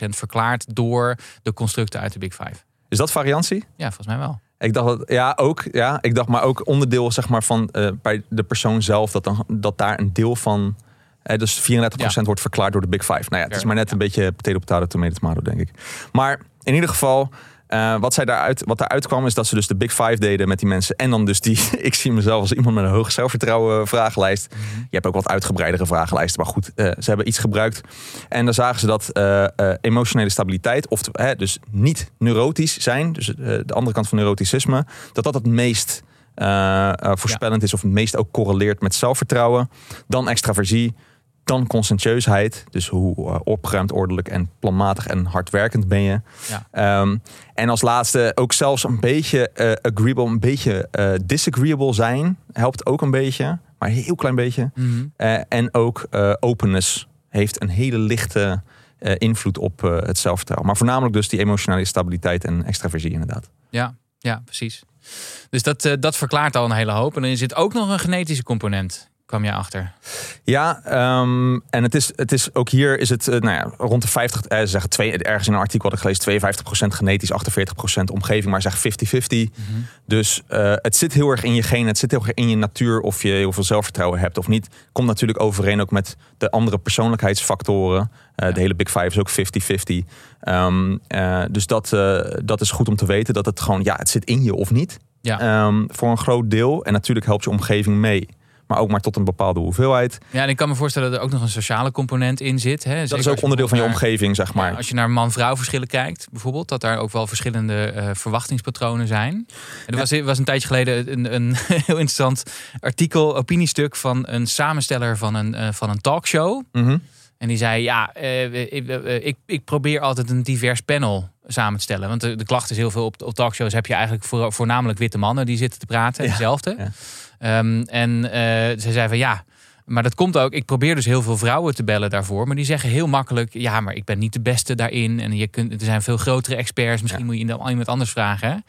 verklaard door de constructen uit de Big Five. Is dat variantie? Ja, volgens mij wel. Ik dacht dat, ja, ook. Ja, ik dacht maar ook onderdeel zeg maar, van eh, bij de persoon zelf, dat, dan, dat daar een deel van. Eh, dus 34% wordt verklaard door de Big Five. Nou ja, het is maar net een beetje potato, potato, tomato, tomato, denk ik. Maar in ieder geval, eh, wat, zij daaruit, wat daaruit kwam, is dat ze dus de Big Five deden met die mensen. En dan dus die, ik zie mezelf als iemand met een hoog zelfvertrouwen vragenlijst. Je hebt ook wat uitgebreidere vragenlijsten, maar goed, eh, ze hebben iets gebruikt. En dan zagen ze dat eh, eh, emotionele stabiliteit, of hè, dus niet neurotisch zijn, dus eh, de andere kant van neuroticisme, dat dat het meest eh, eh, voorspellend is of het meest ook correleert met zelfvertrouwen. Dan extraversie, dan conscientieusheid, dus hoe eh, opgeruimd, ordelijk en planmatig en hardwerkend ben je. Ja. Ehm, en als laatste ook zelfs een beetje eh, agreeable, een beetje eh, disagreeable zijn, helpt ook een beetje, maar een heel klein beetje. Eh, en ook openness heeft een hele lichte invloed op het zelfvertrouwen. Maar voornamelijk dus die emotionele stabiliteit en extraversie inderdaad. Ja, ja precies. Dus dat, dat verklaart al een hele hoop. En er zit ook nog een genetische component, kwam je achter. Ja, ehm, en het is, het is ook hier is het eh, nou ja, rond de 50, eh, ze zeggen twee, ergens in een artikel had ik gelezen 52% genetisch, 48% omgeving, maar zeg 50-50. Dus eh, het zit heel erg in je genen, het zit heel erg in je natuur of je heel veel zelfvertrouwen hebt of niet. Komt natuurlijk overeen ook met de andere persoonlijkheidsfactoren. Eh, Ja. De hele Big Five is ook 50-50. Ehm, eh, dus dat, dat is goed om te weten dat het gewoon, ja, het zit in je of niet. Ja. Ehm, voor een groot deel. En natuurlijk helpt je omgeving mee. Maar ook maar tot een bepaalde hoeveelheid. Ja, en ik kan me voorstellen dat er ook nog een sociale component in zit. Hè? Dat is ook onderdeel van je omgeving. zeg maar. Ja, als je naar man-vrouw verschillen kijkt, bijvoorbeeld, dat daar ook wel verschillende eh, verwachtingspatronen zijn. En er Ja. was, was een tijdje geleden een, een heel interessant artikel, opiniestuk van een samensteller van een, eh, van een talkshow. Mhm. En die zei: Ja, eh, ik, ik, ik probeer altijd een divers panel samen te stellen. Want de, de klacht is heel veel op, op talkshows heb je eigenlijk voor, voornamelijk witte mannen die zitten te praten. Ja, Dezelfde. ja. Ehm, en eh ze zei van ja. Maar dat komt ook. Ik probeer dus heel veel vrouwen te bellen daarvoor. Maar die zeggen heel makkelijk: ja, maar ik ben niet de beste daarin. En je kunt, er zijn veel grotere experts. Misschien Ja. moet je dan iemand anders vragen.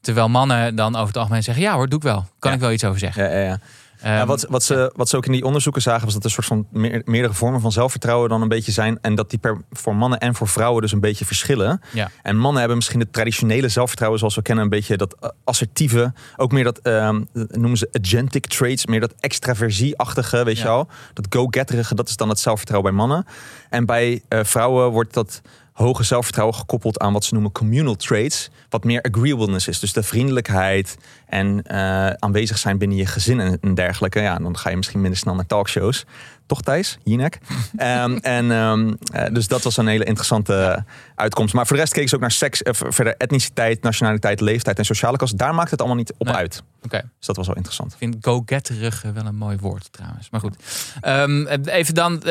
Terwijl mannen dan over het algemeen zeggen: ja hoor, doe ik wel. Kan Ja. ik wel iets over zeggen. Ja, ja, ja. Ehm, Ja, wat, wat, ze, wat ze ook in die onderzoeken zagen, was dat er een soort van meer- meerdere vormen van zelfvertrouwen dan een beetje zijn. En dat die per, voor mannen en voor vrouwen dus een beetje verschillen. Ja. En mannen hebben misschien het traditionele zelfvertrouwen, zoals we kennen, een beetje dat eh, assertieve. Ook meer dat, ehm, noemen ze agentic traits, meer dat extraversieachtige, weet Ja. je wel. Dat go-getterige, dat is dan het zelfvertrouwen bij mannen. En bij eh, vrouwen wordt dat hoge zelfvertrouwen gekoppeld aan wat ze noemen communal traits. Wat meer agreeableness is. Dus de vriendelijkheid en eh, aanwezig zijn binnen je gezin en, en dergelijke. Ja, dan ga je misschien minder snel naar talkshows. Toch Thijs? Jinek? Ehm, en ehm, eh, dus dat was een hele interessante uitkomst. Maar voor de rest keken ze ook naar seks, eh, verder etniciteit, nationaliteit, leeftijd en sociale kast. Daar maakt het allemaal niet op Nee. uit. Oké. Dus dat was wel interessant. Ik vind go-getterig wel een mooi woord trouwens. Maar goed. Ehm, even dan,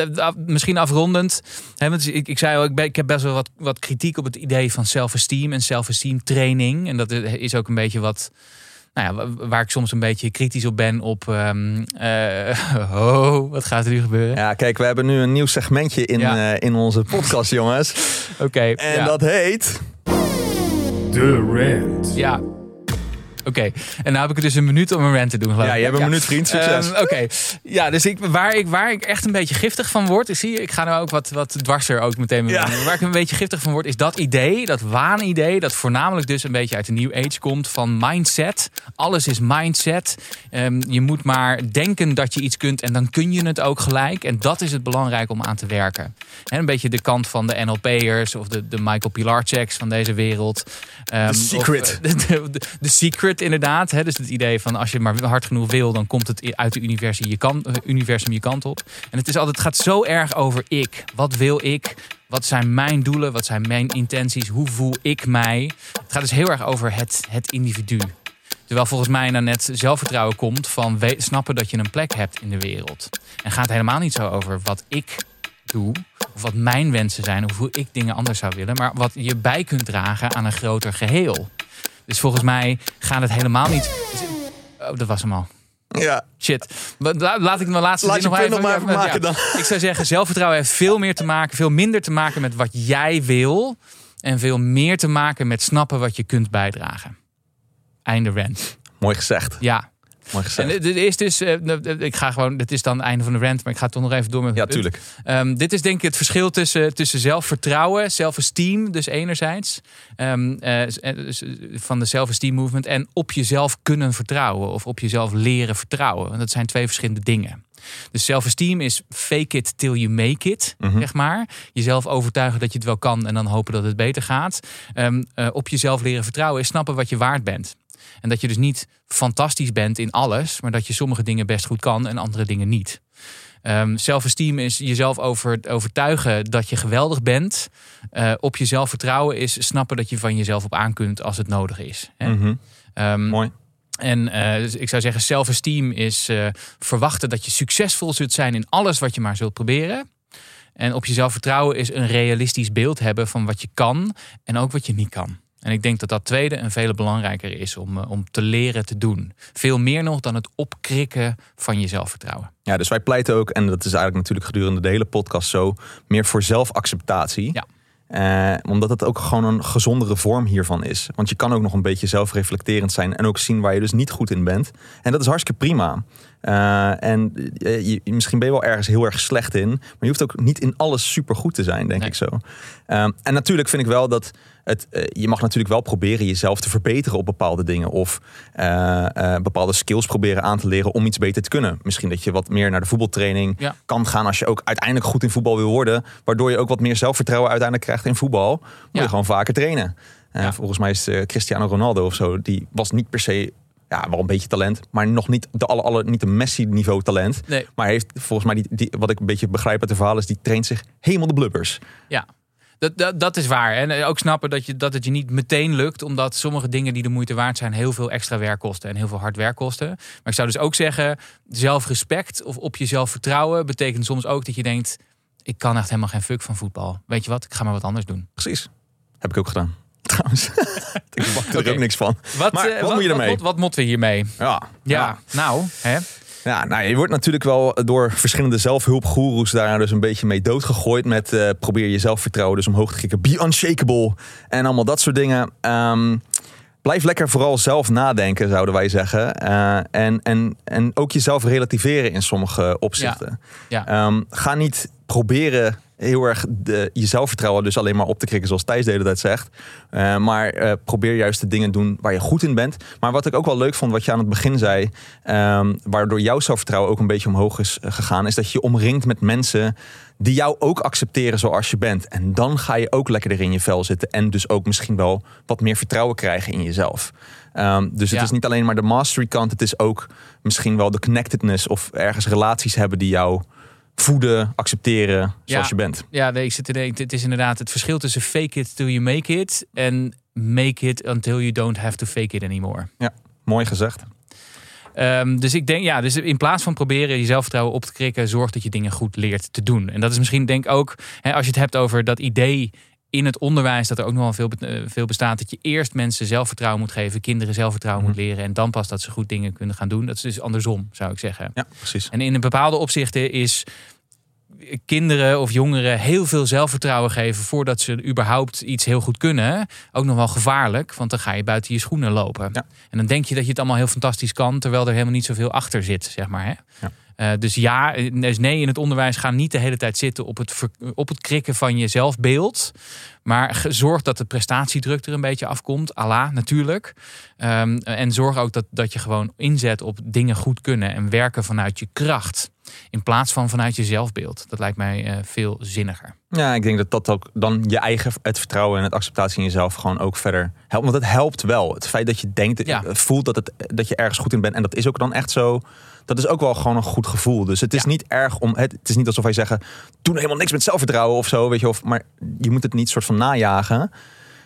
misschien afrondend. Hè, want ik, ik zei al, ik, ben, ik heb best wel wat, wat kritiek op het idee van self-esteem en self-esteem training. En dat is ook een beetje wat. Nou ja, wa- waar ik soms een beetje kritisch op ben op. ehm, eh, oh, wat gaat er nu gebeuren? Ja, kijk, we hebben nu een nieuw segmentje in, Ja. eh, in onze podcast, jongens. Oké. En ja. dat heet... De rant. Ja. Oké, en nou heb ik dus een minuut om een rant te doen. geloof Ja, ik. je hebt een minuut, vriend. Succes. Ehm, Oké, ja, dus ik, waar, ik, waar ik echt een beetje giftig van word, zie je, ik ga nou ook wat, wat dwarser ook meteen mee. Ja. doen. Waar ik een beetje giftig van word, is dat idee, dat waanidee, dat voornamelijk dus een beetje uit de New Age komt van mindset. Alles is mindset. Ehm, je moet maar denken dat je iets kunt en dan kun je het ook gelijk. En dat is het belangrijk om aan te werken. Een beetje de kant van de NLP'ers of de, de Michael Pilarcheks van deze wereld. The secret. of, eh, de, de, de secret inderdaad. Hè? Dus het idee van als je maar hard genoeg wil, dan komt het uit de universum je kant, eh, universum je kant op. En het, is altijd, het gaat zo erg over ik. Wat wil ik? Wat zijn mijn doelen? Wat zijn mijn intenties? Hoe voel ik mij? Het gaat dus heel erg over het, het individu. Terwijl volgens mij nou net zelfvertrouwen komt van snappen dat je een plek hebt in de wereld. En gaat helemaal niet zo over wat ik doe, of wat mijn wensen zijn, of hoe ik dingen anders zou willen, maar wat je bij kunt dragen aan een groter geheel. Dus volgens mij gaat het helemaal niet. Oh, dat was hem al. Ja, Shit. Laat ik mijn laatste Laat zin nog punt nog maar even ja, maken dan. Ik zou zeggen, zelfvertrouwen heeft veel meer te maken, veel minder te maken met wat jij wil. En veel meer te maken met snappen wat je kunt bijdragen. Einde rant. mooi gezegd. Ja. Mooi En gezegd. dit is dus, eh, ik ga gewoon, dit is dan het einde van de rant, maar ik ga toch nog even door met Ja, tuurlijk. Ehm, dit is denk ik het verschil tussen, tussen zelfvertrouwen, self-esteem, dus enerzijds, ehm, eh, eh, van de self-esteem movement, en op jezelf kunnen vertrouwen of op jezelf leren vertrouwen. Want dat zijn twee verschillende dingen. Dus self-esteem is fake it till you make it, Mhm. zeg maar. Jezelf overtuigen dat je het wel kan en dan hopen dat het beter gaat. Ehm, eh, op jezelf leren vertrouwen is snappen wat je waard bent. En dat je dus niet fantastisch bent in alles, maar dat je sommige dingen best goed kan en andere dingen niet. Ehm self-esteem is jezelf over, overtuigen dat je geweldig bent. Eh, op jezelf vertrouwen is snappen dat je van jezelf op aan kunt als het nodig is. Hè? Mhm. Ehm, Mooi. en eh, dus ik zou zeggen, self-esteem is eh, verwachten dat je succesvol zult zijn in alles wat je maar zult proberen. En op jezelf vertrouwen is een realistisch beeld hebben van wat je kan en ook wat je niet kan. En ik denk dat dat tweede een veel belangrijker is om, eh, om te leren te doen. Veel meer nog dan het opkrikken van je zelfvertrouwen. Ja, dus wij pleiten ook, en dat is eigenlijk natuurlijk gedurende de hele podcast zo, meer voor zelfacceptatie. Ja. Eh, omdat het ook gewoon een gezondere vorm hiervan is. Want je kan ook nog een beetje zelfreflecterend zijn en ook zien waar je dus niet goed in bent. En dat is hartstikke prima. Eh, en je, misschien ben je wel ergens heel erg slecht in, maar je hoeft ook niet in alles super goed te zijn, denk Nee. ik zo. Ehm, en natuurlijk vind ik wel dat het, eh, je mag natuurlijk wel proberen jezelf te verbeteren op bepaalde dingen. Of eh, eh, bepaalde skills proberen aan te leren om iets beter te kunnen. Misschien dat je wat meer naar de voetbaltraining Ja. kan gaan als je ook uiteindelijk goed in voetbal wil worden. Waardoor je ook wat meer zelfvertrouwen uiteindelijk krijgt in voetbal. Moet Ja. je gewoon vaker trainen. Ja. Volgens mij is Cristiano Ronaldo of zo. Die was niet per se, ja, wel een beetje talent. Maar nog niet de alle, alle, niet een Messi-niveau talent. Nee. Maar heeft volgens mij, die, die, wat ik een beetje begrijp uit de verhaal is, die traint zich helemaal de blubbers. Ja, dat, dat, dat is waar. En eh, ook snappen dat, je, dat het je niet meteen lukt, omdat sommige dingen die de moeite waard zijn, heel veel extra werk kosten en heel veel hard werk kosten. Maar ik zou dus ook zeggen, zelfrespect of op jezelf vertrouwen betekent soms ook dat je denkt, ik kan echt helemaal geen fuck van voetbal. Weet je wat, ik ga maar wat anders doen. Precies. Heb ik ook gedaan. Trouwens. ik bak er ook niks van. Wat, Maar eh, wat moet je ermee? Wat, wat, moeten we hiermee? Ja. Ja, nou, hè? Ja, nou, je wordt natuurlijk wel door verschillende zelfhulpgoeroes daar dus een beetje mee doodgegooid. Met eh, probeer je zelfvertrouwen dus omhoog te krikken. Be unshakable. En allemaal dat soort dingen. Ehm, blijf lekker vooral zelf nadenken, zouden wij zeggen. Eh, en, en, en ook jezelf relativeren in sommige opzichten. Ja. Ehm, ga niet proberen heel erg de, je zelfvertrouwen dus alleen maar op te krikken, zoals Thijs de hele tijd zegt. Eh, maar eh, probeer juist de dingen doen waar je goed in bent. Maar wat ik ook wel leuk vond, wat je aan het begin zei, ehm, waardoor jouw zelfvertrouwen ook een beetje omhoog is gegaan, is dat je je omringt met mensen die jou ook accepteren zoals je bent. En dan ga je ook lekkerder in je vel zitten en dus ook misschien wel wat meer vertrouwen krijgen in jezelf. Ehm, dus het Ja. is niet alleen maar de mastery kant, het is ook misschien wel de connectedness of ergens relaties hebben die jou voeden, accepteren zoals Ja. je bent. Ja, nee, ik zit te denken, het is inderdaad het verschil tussen fake it till you make it en make it until you don't have to fake it anymore. Mooi gezegd. Ehm, dus ik denk, ja, dus in plaats van proberen je zelfvertrouwen op te krikken, zorg dat je dingen goed leert te doen. En dat is misschien, denk ik ook, hè, als je het hebt over dat idee in het onderwijs, dat er ook nogal veel, eh, veel bestaat, dat je eerst mensen zelfvertrouwen moet geven, kinderen zelfvertrouwen Mhm. moet leren en dan pas dat ze goed dingen kunnen gaan doen. Dat is dus andersom, zou ik zeggen. Ja, precies. En in een bepaalde opzichten is kinderen of jongeren heel veel zelfvertrouwen geven voordat ze überhaupt iets heel goed kunnen, ook nog wel gevaarlijk, want dan ga je buiten je schoenen lopen. Ja. En dan denk je dat je het allemaal heel fantastisch kan, terwijl er helemaal niet zoveel achter zit, zeg maar. Hè? Ja. Eh, dus ja, dus nee, in het onderwijs ga niet de hele tijd zitten op het, op het krikken van je zelfbeeld. Maar zorg dat de prestatiedruk er een beetje afkomt. Allah natuurlijk. Ehm, en zorg ook dat, dat je gewoon inzet op dingen goed kunnen en werken vanuit je kracht. In plaats van vanuit je zelfbeeld. Dat lijkt mij eh, veel zinniger. Ja, ik denk dat dat ook dan je eigen het vertrouwen en het acceptatie in jezelf gewoon ook verder helpt. Want het helpt wel. Het feit dat je denkt, Ja. eh, voelt dat, het, dat je ergens goed in bent. En dat is ook dan echt zo. Dat is ook wel gewoon een goed gevoel. Dus het is Ja. niet erg om. Het, het is niet alsof wij zeggen. Doe helemaal niks met zelfvertrouwen of zo. Weet je, of, maar je moet het niet soort van najagen.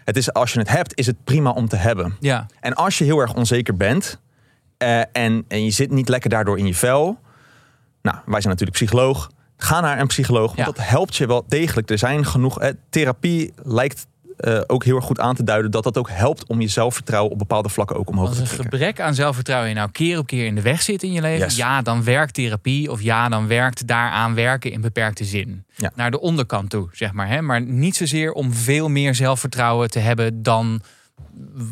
Het is als je het hebt, is het prima om te hebben. Ja, En als je heel erg onzeker bent eh, en, en je zit niet lekker daardoor in je vel. Nou, wij zijn natuurlijk psycholoog. Ga naar een psycholoog, want Ja. dat helpt je wel degelijk. Er zijn genoeg. Eh, therapie lijkt eh, ook heel erg goed aan te duiden dat dat ook helpt om je zelfvertrouwen op bepaalde vlakken ook omhoog Als te een trekken. gebrek aan zelfvertrouwen je nou keer op keer in de weg zit in je leven, Yes. ja, dan werkt therapie of ja, dan werkt daaraan werken in beperkte zin. Ja. Naar de onderkant toe, zeg maar. Hè? Maar niet zozeer om veel meer zelfvertrouwen te hebben dan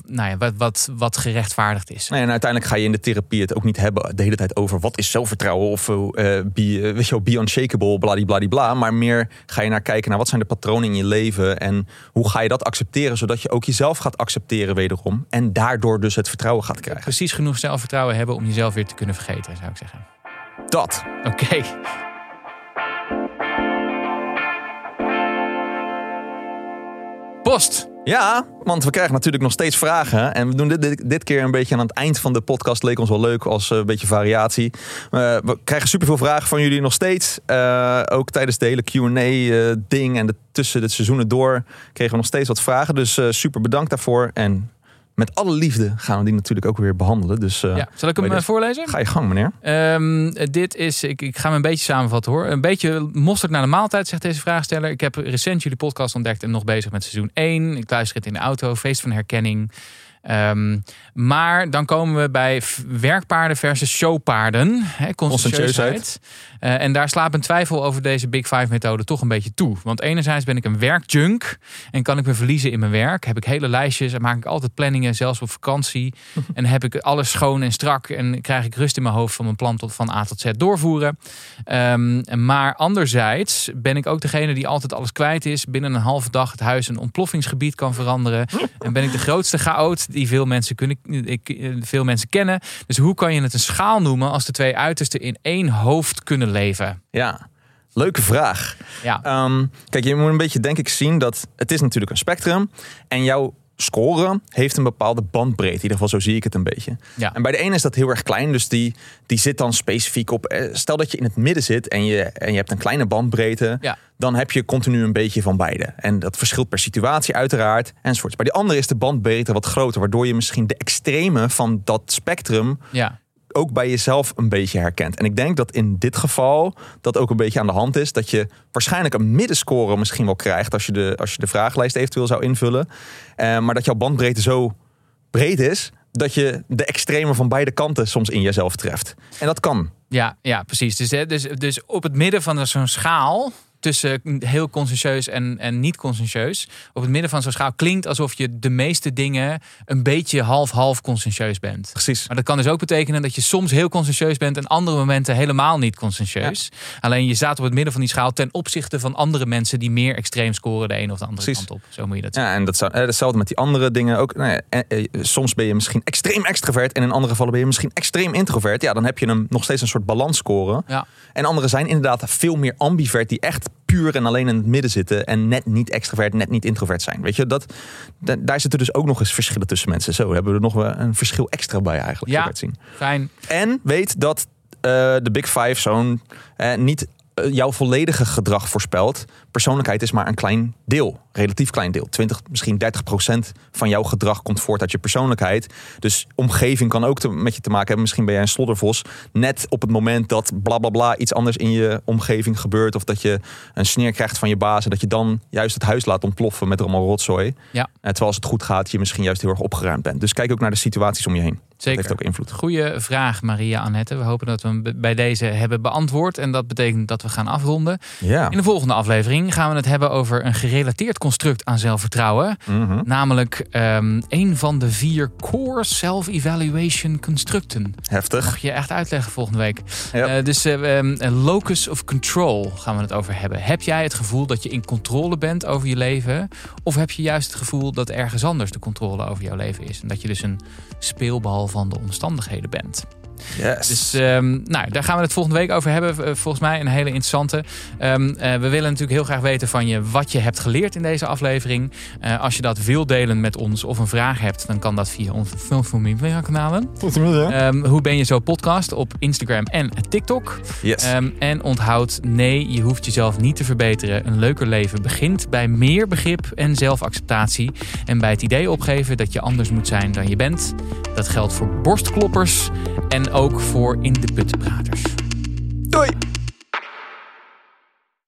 nou ja, wat, wat, wat gerechtvaardigd is. Nee, en uiteindelijk ga je in de therapie het ook niet hebben de hele tijd over wat is zelfvertrouwen of eh, be, eh, weet je wel, be unshakable, bladibladibla. Maar meer ga je naar kijken naar wat zijn de patronen in je leven en hoe ga je dat accepteren, zodat je ook jezelf gaat accepteren wederom. En daardoor dus het vertrouwen gaat krijgen. Precies genoeg zelfvertrouwen hebben om jezelf weer te kunnen vergeten, zou ik zeggen. Dat. Oké. Post. Ja, want we krijgen natuurlijk nog steeds vragen. En we doen dit, dit, keer een beetje aan het eind van de podcast. Leek ons wel leuk als eh, een beetje variatie. Eh, we krijgen superveel vragen van jullie nog steeds. Eh, ook tijdens de hele Q&A-ding en de, tussen de seizoenen door... kregen we nog steeds wat vragen. Dus super bedankt daarvoor. En met alle liefde gaan we die natuurlijk ook weer behandelen. Dus eh, Ja. Zal ik hem eh, voorlezen? ga je gang, meneer. Ehm, dit is, ik, ik ga hem een beetje samenvatten hoor. Een beetje mosterd naar de maaltijd, zegt deze vraagsteller. Ik heb recent jullie podcast ontdekt en nog bezig met seizoen 1. Ik luister het in de auto, feest van herkenning. Ehm, maar dan komen we bij werkpaarden versus showpaarden. Hè, conscientieusheid. Eh, en daar slaat mijn twijfel over deze Big Five methode toch een beetje toe. Want enerzijds ben ik een werkjunk en kan ik me verliezen in mijn werk. Heb ik hele lijstjes en maak ik altijd planningen, zelfs op vakantie. en heb ik alles schoon en strak en krijg ik rust in mijn hoofd van mijn plan tot van A tot Z doorvoeren. Ehm, maar anderzijds ben ik ook degene die altijd alles kwijt is. Binnen een halve dag het huis een ontploffingsgebied kan veranderen. en ben ik de grootste chaot die veel mensen, kunnen, ik, eh, veel mensen kennen. Dus hoe kan je het een schaal noemen als de twee uitersten in één hoofd kunnen leven? Ja, leuke vraag. Ja, Ehm, kijk, je moet een beetje denk ik zien dat het is natuurlijk een spectrum. En jouw score heeft een bepaalde bandbreedte. In ieder geval, zo zie ik het een beetje. ja. En bij de ene is dat heel erg klein. Dus die, die zit dan specifiek op... eh, Stel dat je in het midden zit en je, en je hebt een kleine bandbreedte. Ja. Dan heb je continu een beetje van beide. En dat verschilt per situatie uiteraard. Enzovoorts. Bij die andere is de bandbreedte wat groter. Waardoor je misschien de extreme van dat spectrum ja. Ook bij jezelf een beetje herkent. En ik denk dat in dit geval dat ook een beetje aan de hand is. Dat je waarschijnlijk een middenscore misschien wel krijgt als je de, als je de vragenlijst eventueel zou invullen. Eh, maar dat jouw bandbreedte zo breed is dat je de extreme van beide kanten soms in jezelf treft. En dat kan. Ja, ja precies. Dus, hè, dus, dus op het midden van zo'n schaal tussen heel conscientieus en, en niet conscientieus. Op het midden van zo'n schaal klinkt alsof je de meeste dingen een beetje half-half conscientieus bent. Precies. Maar dat kan dus ook betekenen dat je soms heel conscientieus bent en andere momenten helemaal niet conscientieus. Alleen je staat op het midden van die schaal ten opzichte van andere mensen die meer extreem scoren de een of de andere Precies. kant op. Zo moet je dat zien. Ja, en dat zou, eh, hetzelfde met die andere dingen ook. Nou ja, eh, soms ben je misschien extreem extravert en in andere gevallen ben je misschien extreem introvert. Ja, dan heb je hem nog steeds een soort balans scoren. Ja. En anderen zijn inderdaad veel meer ambivert, die echt puur en alleen in het midden zitten en net niet extravert, net niet introvert zijn. Weet je, dat, da- daar zitten dus ook nog eens verschillen tussen mensen. Zo hebben we er nog wel een verschil extra bij eigenlijk. Ja. zien. Fijn. En weet dat eh, de Big Five zo'n eh, niet eh, jouw volledige gedrag voorspelt. Persoonlijkheid is maar een klein deel, relatief klein deel. 20, misschien 30 procent van jouw gedrag komt voort uit je persoonlijkheid. Dus omgeving kan ook te- met je te maken hebben. Misschien ben jij een sloddervos. Net op het moment dat bla bla bla iets anders in je omgeving gebeurt. Of dat je een sneer krijgt van je baas. En dat je dan juist het huis laat ontploffen met allemaal rotzooi. Ja. Eh, terwijl als het goed gaat, je misschien juist heel erg opgeruimd bent. Dus kijk ook naar de situaties om je heen. Dat Zeker. heeft ook invloed. Goeie vraag, Maria Annette. We hopen dat we hem bij deze hebben beantwoord. En dat betekent dat we gaan afronden. Ja. In de volgende aflevering gaan we het hebben over een gerelateerd construct aan zelfvertrouwen. Mhm. Namelijk ehm, een van de vier core self-evaluation constructen. Heftig. Mag je echt uitleggen volgende week. Ja. Eh, dus eh, ehm, een locus of control gaan we het over hebben. Heb jij het gevoel dat je in controle bent over je leven? Of heb je juist het gevoel dat ergens anders de controle over jouw leven is? En dat je dus een speelbal van de omstandigheden bent. Yes. Dus ehm, nou, daar gaan we het volgende week over hebben. Eh, Volgens mij een hele interessante. Ehm, eh, we willen natuurlijk heel graag weten van je wat je hebt geleerd in deze aflevering. Eh, als je dat wil delen met ons of een vraag hebt, dan kan dat via onze social kanalen. Ehm, hoe ben je zo podcast op Instagram en TikTok. yes. Ehm, en onthoud, nee, je hoeft jezelf niet te verbeteren. Een leuker leven begint bij meer begrip en zelfacceptatie. En bij het idee opgeven dat je anders moet zijn dan je bent. Dat geldt voor borstkloppers en ook voor in de put praters. Doei.